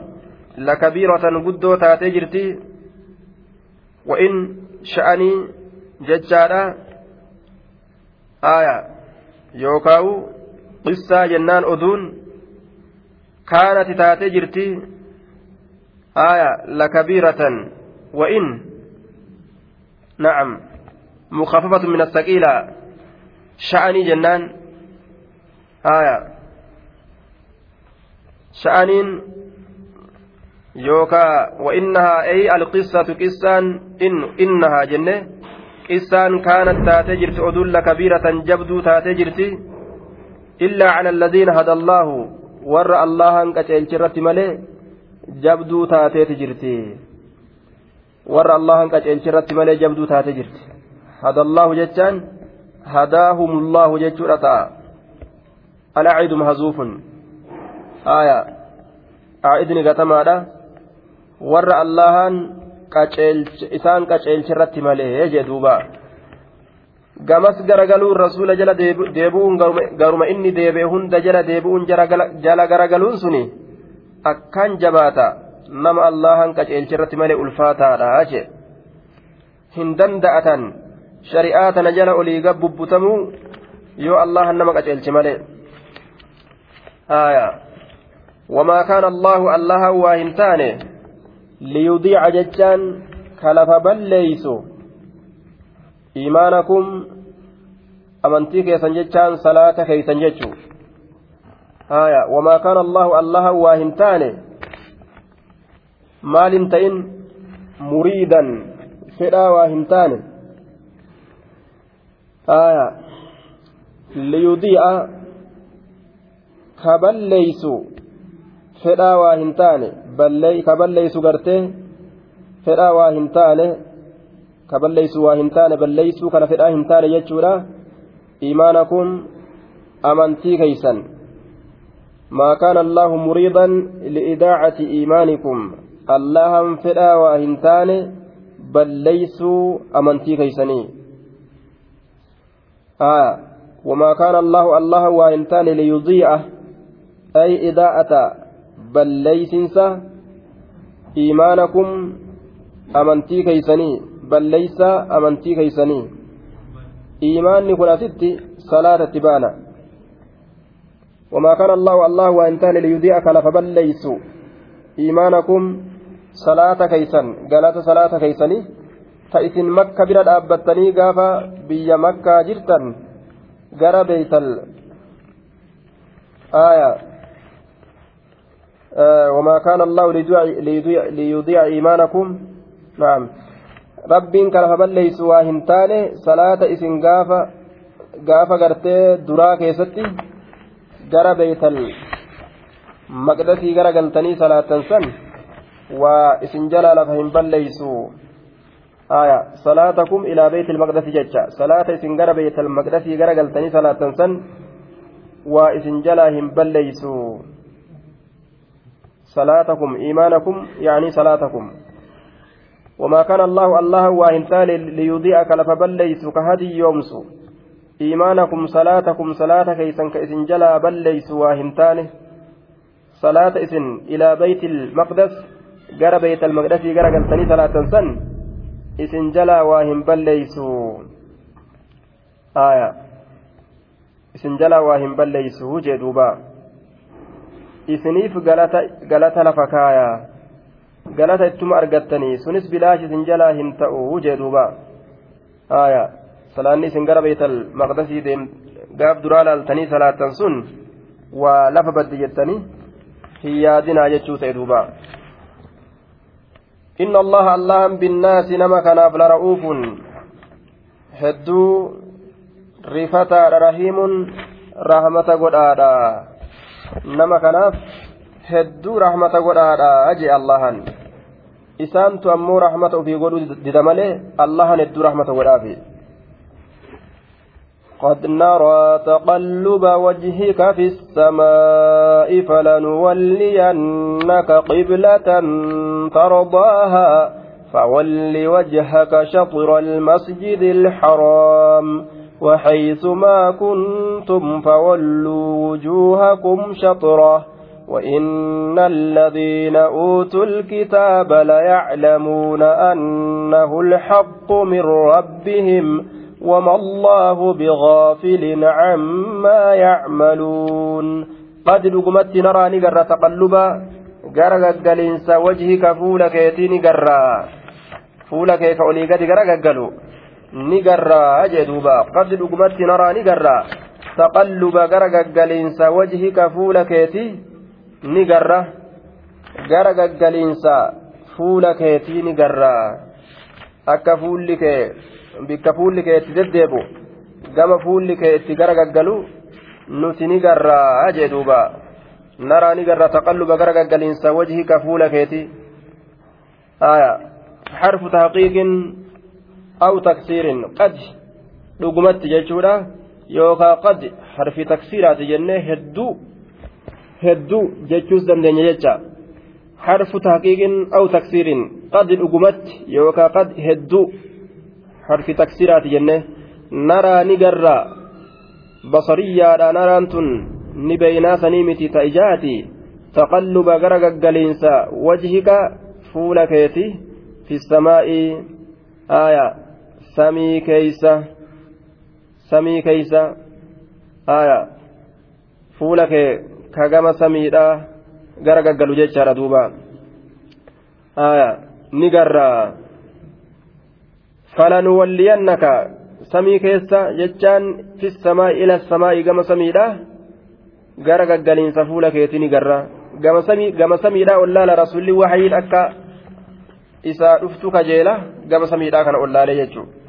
لكبيرة قدو تاتي جرتي. وإن شأني ججارا آية يوكاو قصة جنان أذون كانت تاتي جرتي آية لكبيرة وإن نعم مخففة من الثقيلة شأني جنان آية شأنين wa'innahaa ay alqissatu qissaan innahaa jenne qissaan kaanat taatee jirti odulla kabiiratan jabduu taatee jirti illaa cala alladiina hada allaahu warra allahan qaceelchirratti malee jabduu taateeti jirti warra allahan qaceelchirratti malee jabduu taatee jirti hada allaahu jechaan hadaahumullaahu jechuudha ta'a alaciidu mahzuufun aayaa aa'idni gatamaadha warra allahan isaan qaceelchirratti malee jee duuba. Gamas garagaluun rasuula jala deebi'uun garuma inni deebi'e hunda jala deebi'uun jala garagaluun suni akkaan jabaata nama allahan qaceelchirratti malee ulfaataadha jee. Hin danda'atan shari'aa tana jala olii gabbubbutamuu yoo allahan nama qaceelche malee. Wamaa kaana allahu allaha waa hin taane liyudiica jechaan kalafa balleeysu iimaanakum amantii keessan jechaan salaata keeysan jechuu haya wamaa kaana allahu allaha waa hin taane maal hin ta'in muriidan fedhaa waa hin taane haya liyudii'a ka balleeysu fedhaa waa hin taane ka balleeysu gartee fedhaa waa hin taane ka balleeysu waa hin taane balleeysuu kana fedhaa hin taane jechuudha iimaanakum amantii keeysan maa kaana allaahu muriidan liidaacati iimaanikum allahan fedhaa waa hin taane balleeysuu amantii keeysanii وما كان الله الله وإنتان ليضيع أي إضاءة ليسنسا إيمانكم أمنتي كيسني بل ليس أمنتي كيسني إيمان كنا ستي صلاة تبانا وما كان الله الله وإنتان ليضيع كلف بل ليسوا إيمانكم صلاة كيسن قالت صلاة كيسني فإذن مكة بلا أبتني قافا بيا مكة جرتا قرى بيت ال آية آه وما كان الله ليضيع إيمانكم نعم ربين كان فبليس واهن تاني صلاة إسن قافة قافة قرتي درا كيستي قرى بيت المقدسي قرى قنتني صلاة سن وإسن جلال فهم بليسوا آية صلاتكم إلى بيت المقدس جتشا صلاة إسن قرى بيت المقدسي قرى قلتني صلاة سن وإسن جلاهم بليسوا صلاتكم إيمانكم يعني صلاتكم. وما كان الله الله واهنتال ليضيء كلف بليسوا كهدي يومسوا إيمانكم صلاتكم صلاة كيسن كإسن جلا بليسوا واهنتانه صلاة إسن إلى بيت المقدس قرى بيت المقدس قرى قلتني صلاة سن إسن جلا واهم بليسوا آية. isin jala waa hin balleeysu jee duuba isiniif galata lafa kaayaa galata ittuma argattanii sunis bilaash isin jalaa hin ta'u jee duuba aya salaanni isin gara beetal maqdasii deem gaaf duraa laaltanii salaattan sun waa lafa baddi jettanii hin yaadinaa jechuu ta'e duuba إن الله الله بالناس نما كان لرؤوف هدو rifataadha rahiimuun rahmata godhaadha nama kanaaf hedduu rahmata godhaadha jee allahan isaantu ammoo rahmata ofii godhuu dida malee allahan hedduu rahmata godhaafi قد نرى تقلب وجهك في السماء فلنولينك قبلة ترضاها فول وجهك شطر المسجد الحرام وحيث ما كنتم فولوا وجوهكم شطرة وإن الذين أوتوا الكتاب ليعلمون أنه الحق من ربهم وما الله بغافل عما يعملون. قد لقمت نرى نقر تقلبا قرق وجهك فولك يتيني قرى فولك يكعلي قد قرق ni garraa jee duuba. Qad dhugumatti naraa ni garraa taqalluba gara gaggaliinsa wajhika fuula keetii ni garra gara gaggaliinsa fuula keetii ni garraa akka fuulli kee bikka fuulli kee itti deddeebu gama fuulli kee itti gara gaggalu nuti ni garraa jee duuba. Naraa ni garra taqalluba gara gaggaliinsa wajhika fuula keetii. Aya. Harfu tahqiiqin aw taksiirin qad dhugumatti jechuudha yookaan qad harfi taksiiraati jennee hedduu hedduu jechuus dandeenya jecha harfu tahqiiqin aw taksiirin qad dhugumatti yookaan qad hedduu harfi taksiiraati jennee naraa ni garraa basariyyaadha naraan tun ni beeynaa sanii miti ta'ijaati taqalluba gara gaggaliinsa wajhika fuula keeti fi samaa'i aayaa. السماء آية سمي كيسة سمي كيسة آية فولك كغما سميدha gara gaggalu jechaadha duuba aya ni garra falanuwalliyannaka samii keessa jechaan fi samaa'i ila samaa'i gama samiidha gara gaggaliinsa fuula keetii ni garra gama samiidha ollaala rasulli wahayiin akka isaa dhuftu kajeela gama samiidhaa kana ollaalee jechuudha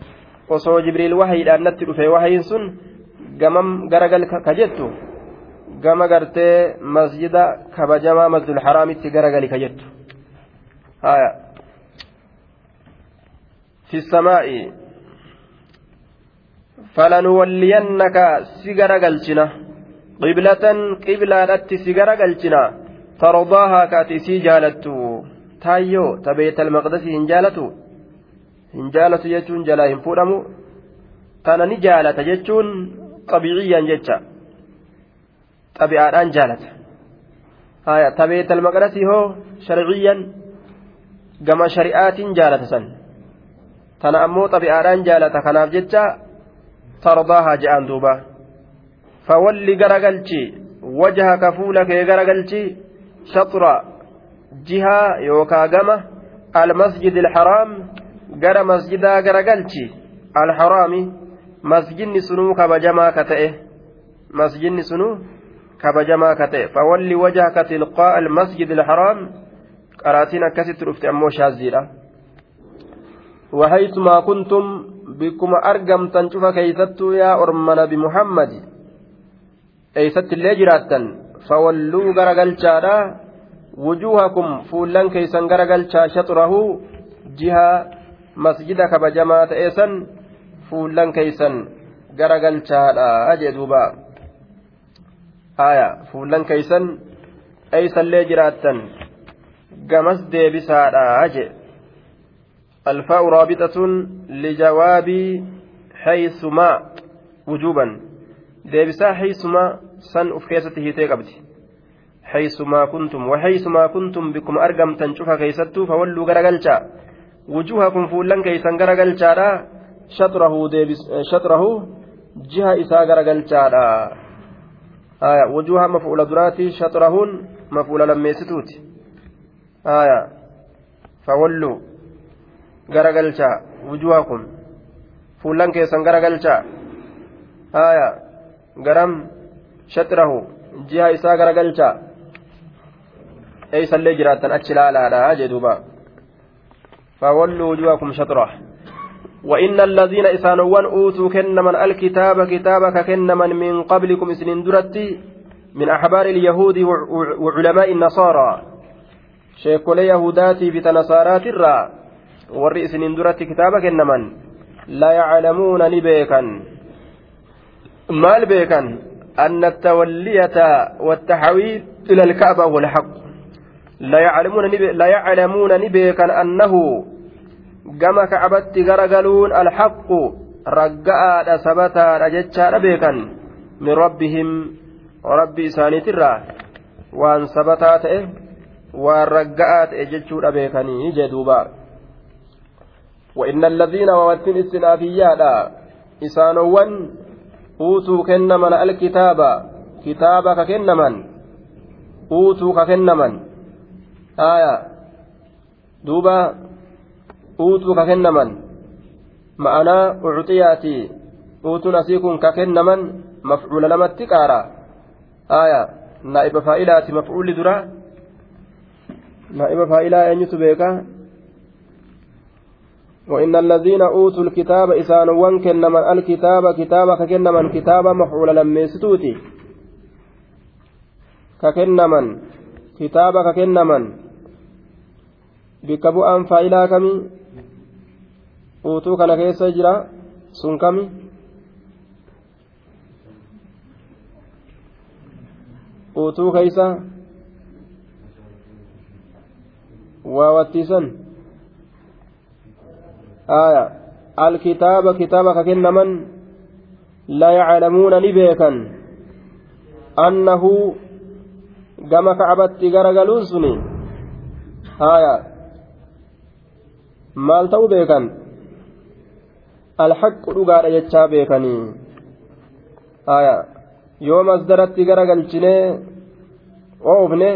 osoo jibriil wahayiidhaan natti dhufee wahayiin sun gamam garagal ka jettu gama gartee masjida kabajamaa masjidul haraamitti garagali ka jettu haya fi السماء فلنولينك سجر قلتنا قبلة قبلة التي سجر قلتنا ترضاها كاتي سي جالتو تايو تبيت المقدس إن جالتو hin jaalatu jechuun jalaa hin fuudhamu tana ni jaalata jechuun xabiiciyyaan jecha xabi'aadhaan jaalata haya ta beetal maqdasii hoo sharciyyan gama shari'aatiin jaalata san tana ammoo xabi'aadhaan jaalata kanaaf jecha tardaahaa je'aan duuba fawalli garagalchi wajhaka fuula kee garagalchi shatra jihaa yookaa gama almasjid alxaraam gara masjidaa garagalchi alxaraami masjidni sunuu kabajamaa ka ta'e masjidni sunuu kabajamaa ka ta'e fawalli wajhaka tilqaa almasjid alxaraam qaraatiin akkasitti dhufte ammoo shaaziidha وحيثما كنتم بكم أرقمتن شوف كيستو يا أرم نبي محمد أيست اللي جراتا فولوا غرقل wujuuhakum fuullan keeysan garagalchaa shaxurahu jiha masjida kabajamaa ta'ee san fuullan keeysan garagalchaadha jee duuba. Haya fuullan keeysan eeysallee jiraattan gamas deebisaadha jee. الفاء رابطة لجواب حيثما وجوبا ديبسا حيثما سن أفكيسته تيقبتي حيثما كنتم وحيثما كنتم بكم أرقم تنشوف كيستو فولوا غرقلتا وجوهكم فولن كيسن غرقلشا شطره شطره جهة إساء غرقلشا آية وجوها مفعول دراتي شطرهن مفعول لميستوت آية فولوا غرقلشا وجوهكم فولن كيسن غرقلشا آية غرم شطره جهة إساء غرقلشا eeysallee jiraattan achi laalaadha jedhuuba فولوا وجوهكم شطرة. وإن الذين إسانوان أوتوا كنمن الكتاب كتابك كنمن من قبلكم سنين درتي من أحبار اليهود وعلماء النصارى. شيكول يهوداتي في تنصارات الرا. ورئ سنين درتي كتابك كنمن لا يعلمون نبيكا. مال بيكا. أن التولية والتحويل إلى الكعبة هو الحق. لا يعلمون نبيكا أنه garagaluun alxaqu ragga'aadha sabataadha jechaadha beekan min rabbihim rabbi isaaniitirraa waan sabataa ta'e waan ragga'aa ta'e jechuudha beekanii jedhuuba وإن الذين ومتن استنافيادا إسانوان أوتوا كنمن الكتاب كتابك كنمن أوتوا كنمن aya duuba uutuu ka kennaman ma'anaa ucxiyaati uutuun asii kun ka kennaman mafcuula lamatti qaara aya naa'iba faa'ilaati mafcuulli dura naa'iba faa'ilaa eenyutu beeka وإن الذين أوتوا الكتاب إسان وانكنما الكتاب كتابا ككنما كتابا مفعولا لميستوتي ككنما كتابا ككنما bikka bu'aan faayilaa kamii uutuu kana keessa jira sun kami uutuu keeysa waa aya alkitaaba kitaaba ka kennaman la yaclamuuna ni beekan annahu gama kacbatti garagaluun suni. Aya maal ta'u beekan? Alhaqqu dhugaadha jechaa beekanii. Aya yoo masdaratti garagalchinee oofne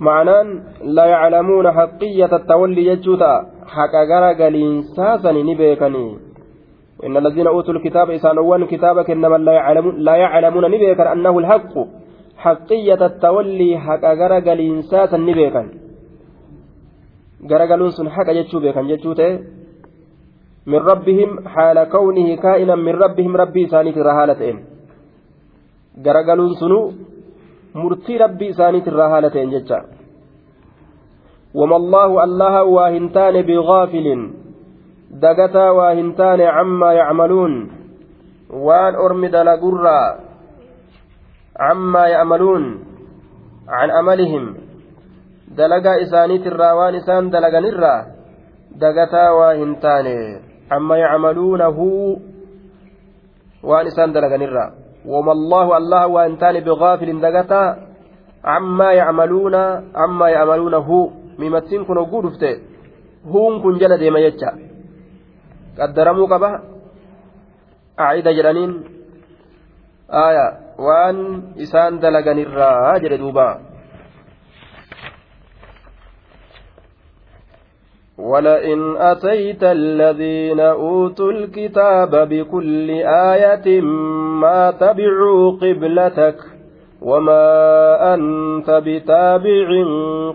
معنان لا يعلمون حقية التولي يجوتا حق غرغلين ساسني نبيكني وإن الذين أوتوا الكتاب إسانوان كتابك إنما لا يعلمون لا يعلمون نبيكن أنه الحق حقية التولي حق غرغلين ساسا نبيكن غرغلون سن حق جتشو جتشوته من ربهم حال كونه كائنا من ربهم ربي في رهالتين سنو murtii rabbii isaaniitirraa haala ta'en jecha وما الله الله واهنتان بغافل. دقتا واهنتان عما يعملون. وان أرمد لقرا عما يعملون عن أملهم دلقا إسانيت الراوان إسان دلقا نرا دقتا واهنتان عما يعملونه وإن إسان دلقا نرا وما الله الله وانتان بغافل دغتا. عما يعملون عما يعملونه. ممتين كن وقود هون كن جل ديما يجا. قدرموا قبا؟ أعيد جلانين آية وان إسان دلغن الراجل دوبا ولئن أتيت الذين أوتوا الكتاب بكل آية ما تبعوا قبلتك وما أنت بتابع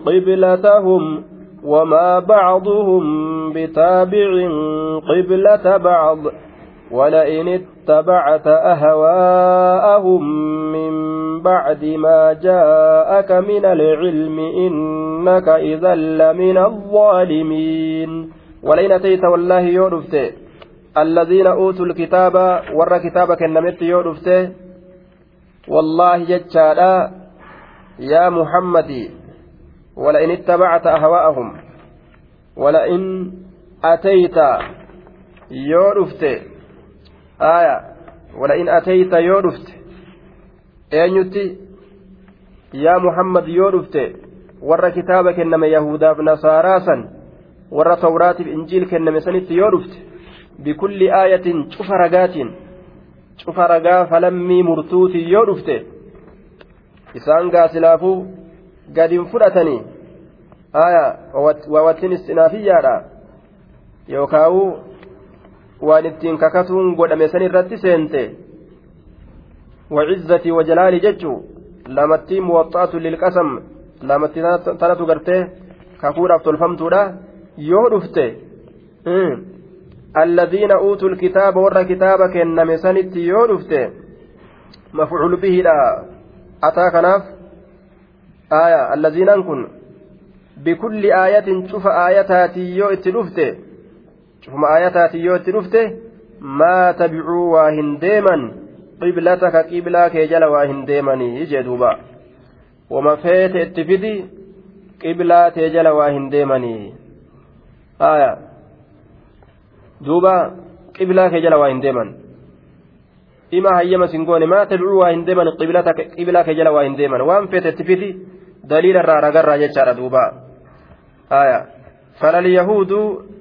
قبلتهم وما بعضهم بتابع قبلة بعض ولئن اتبعت أهواءهم من بعد ما جاءك من العلم إنك إذا لمن الظالمين. ولئن أتيت والله يورفت الذين أوتوا الكتاب ور كتابك النمت يورفت والله جتشالا. يا محمد ولئن اتبعت أهواءهم. ولئن أتيت aayaa wala in ateeyta yoo dhufte eenyutti? Yaa muhammad yoo dhufte warra kitaaba kenname yahudaaf nasaaraa san warra tawraatiif injiil kenname sanitti yoo dhufte bikulli aayatiin cufa ragaatiin cufa ragaa falammii murtuutiin yoo dhufte isaan gaasilaafuu gadin fudhatanii? Aya wawattiin isxinaafiyyaadha yookaawuu waan ittiin kakatuun godhame san irratti seente. وعزتي وجلالي ججو لامتي موطأة للقسم لامتي تنتو قرتي كفورة تلفمتولا yoo dhufte الذين أوتوا الكتاب ور كتابك إنما سنت yoo dhufte مفعول به لا أتى كناف آية الذين كن بكل آية شوف آياتاتي يو cufuma aayataati yoo itti dhufte maa tabicuu waa hin deeman? Qiblataka qiblaa kee jala waa hin deemanii? jee duuba. Wama feete itti fidi? Qiblaa tee jala waa hin deemanii? Haya duuba qiblaa kee jala waa hin deeman. Ima hayyama singoone maa tabicuu waa hin deeman? Qiblaa kee jala waa hin deeman? Waan feete itti fidi daliila irraa ragarraa jechaadha duuba. Haya falalyahuduu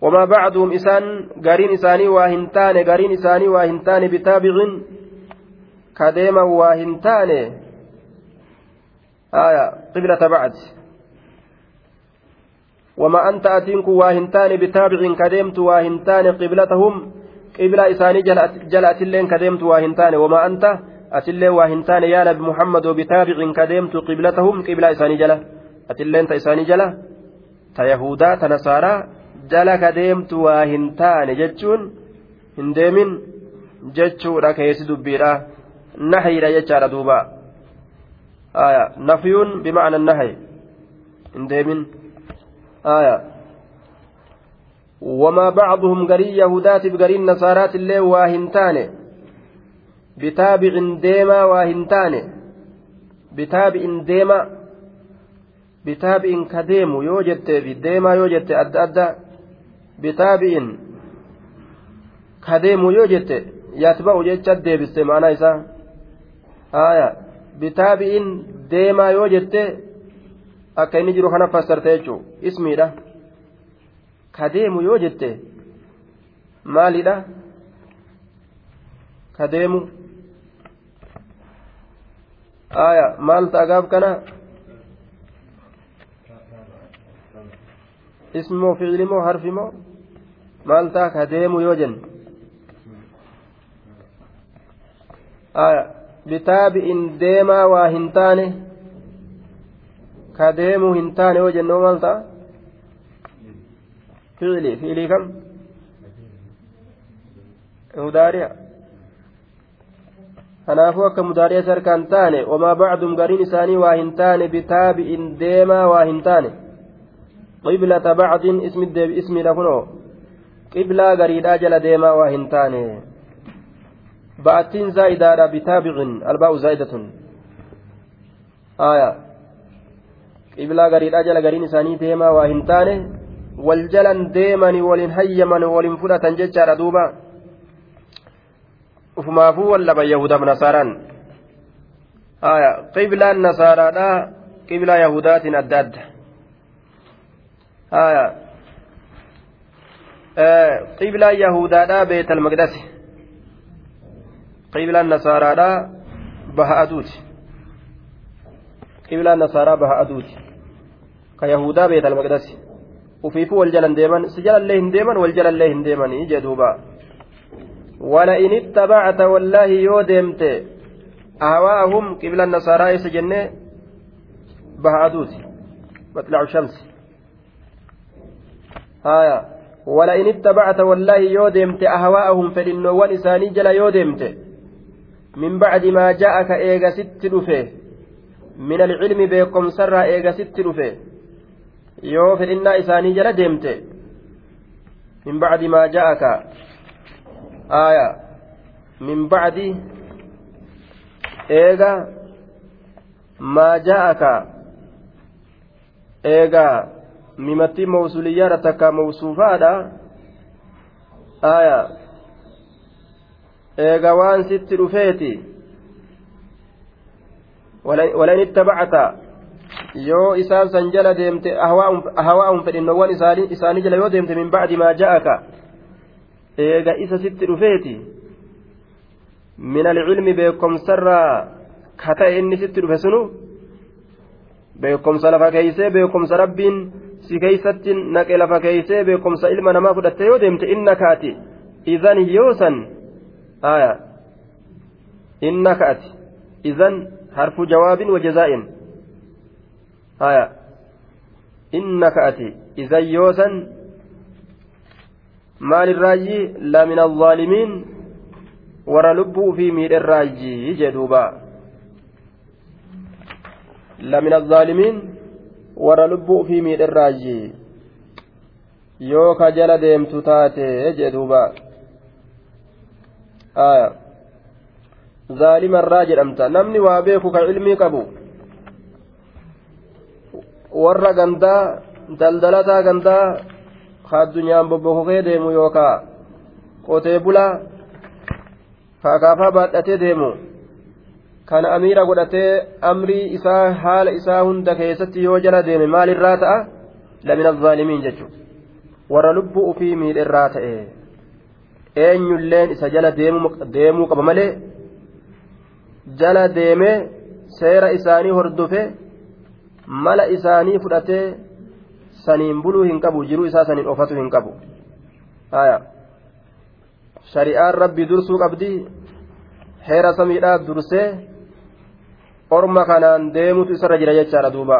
falal yahuuduu وما بعدهم إسان قارين إساني واهنتان قارين إساني واهنتان بتابع كديما واهنتان. آية قبلة بعد. وما أنت أتينك واهنتان بتابع كديمت واهنتان قبلتهم. قبلة إساني جلأت اللين كديمت واهنتان. وما أنت أتلين واهنتان يا نبي محمد وبتابع كديمت قبلتهم. قبلة إساني جلة أتلين تإساني جلة تيهودا تنصارى jala jala ka deemtu waa hin taane jechuun hin deemin jechuudha keessi dubbiidha. Nahiidha jechaadha duuba. Nafyuun bima'ana nahi. Hin deemin. وما بعضهم قري يهودات بقري النصارات اللي واهنتان بتابع ديما واهنتان بتابع ديما بتابع كديم deemaa yoo jettee adda أدى bitaabi'in ka deemu yoo jette yatba'u jecha deebiste maanaa isaa. Haaya bitaabi'in deemaa yoo jette akka inni jiru kana fassarte jechuu. Ismiidha. Ka deemu yoo jette maalidha? Ka deemu haaya maal ta'agaaf kana? Ismi moo fiicli moo harfi moo? Maal ta'a ka deemu yoo jenne aya bitaabi'in deemaa waa hin taane ka deemuu hin taane yoo jennoo maal ta'a fi'ili fi'ilii kam mudaari'a kanaafuu akka mudaari'a sarkaan taane wamaa bacdum gariin isaanii waa hin taane bitaabi'in deemaa waa hin taane qiblata bacdin ismi deebi ismiidha kunoo qiblaa gariidhaa jala deemaa waa hin taane ba'attiin zaa'idaadha bitaabicin albaa'u zaa'idatun aya qiblaa gariidhaa jala gariin isaanii deemaa waa hin taane wal jalan deemani walin hayyaman walin fudhatan jechaadha duuba ufumaafuu wallaba yahudaaf nasaaraan aya qiblaan nasaaraadha qiblaa yahudaatiin adda adda aya beetal maqdasi qiblaan nasaaraadha baha aduuti qiblaan nasaaraa baha aduuti ka yahudaa beetal maqdasi ufiifuu wal jalan deeman si jalallee hin deeman wal jalallee hin deemanii jee duuba ولئن اتبعت والله يو ديمت أهواءهم قبل النصارى يسجن بهادوت مطلع الشمس هايا ولئن اتبعت والله يو ديمت أهواءهم فإنه إساني جل يو ديمت من بعد ما جاءك إيغا ست دفه. من العلم بكم سر إيغا ست دفه. yoo fedhinnaa isaanii jala deemte min bacdi maa ja'aka aya min bacdi eega maa ja'aka eega mimattii mawsuliyyaadha takka mawsuufaadha aya eega waan sitti dhufeeti walain ittabacta yoo isaan san jala deemte ahawaa'um fedhinnoowwan isaanii jala yoo deemte min bacdi maa ja'aka eega isa sitti dhufeeti min alcilmi beekomsarraa ka ta'e inni sitti dhufe sunu beekomsa lafa keeysee beekomsa rabbiin si keeysatti naqe lafa keeysee beekomsa ilma namaa fudhatte yoo deemte innaka ati idan yoosan aya innaka ati idan harfu jawaabin wa jazaa'in haya innaka ati idan yoosan maalirraayyi la min alzaalimiin warra lubbuu fi miidherraayyi jedhuuba la min warra lubbuu fi miidherraayyi yoo ka jala deemtu taate jedhuuba aya zaalimarraa jedhamta namni waa beeku ka ilmii qabu warra gandaa daldalataa gandaa ka addunyaan bobbokokee deemu yookaa qotee bulaa kaakaafaa baadhatee deemu kana amiira godhatee amrii isaa haala isaa hunda keessatti yoo jala deeme maalirraa ta'a? Lamina zaalimiin jechuudha warra lubbuu ufii miidherraa ta'e eenyulleen isa jala deemuu qaba malee jala deemee seera isaanii hordofe mala isaanii fudhatee saniin buluu hin qabu jiruu isaa saniin ofatu hin qabu. Shari'aan rabbi dursuu qabdi heera samiidhaa dursee orma kanaan deemutu isarra jira jechaadha duuba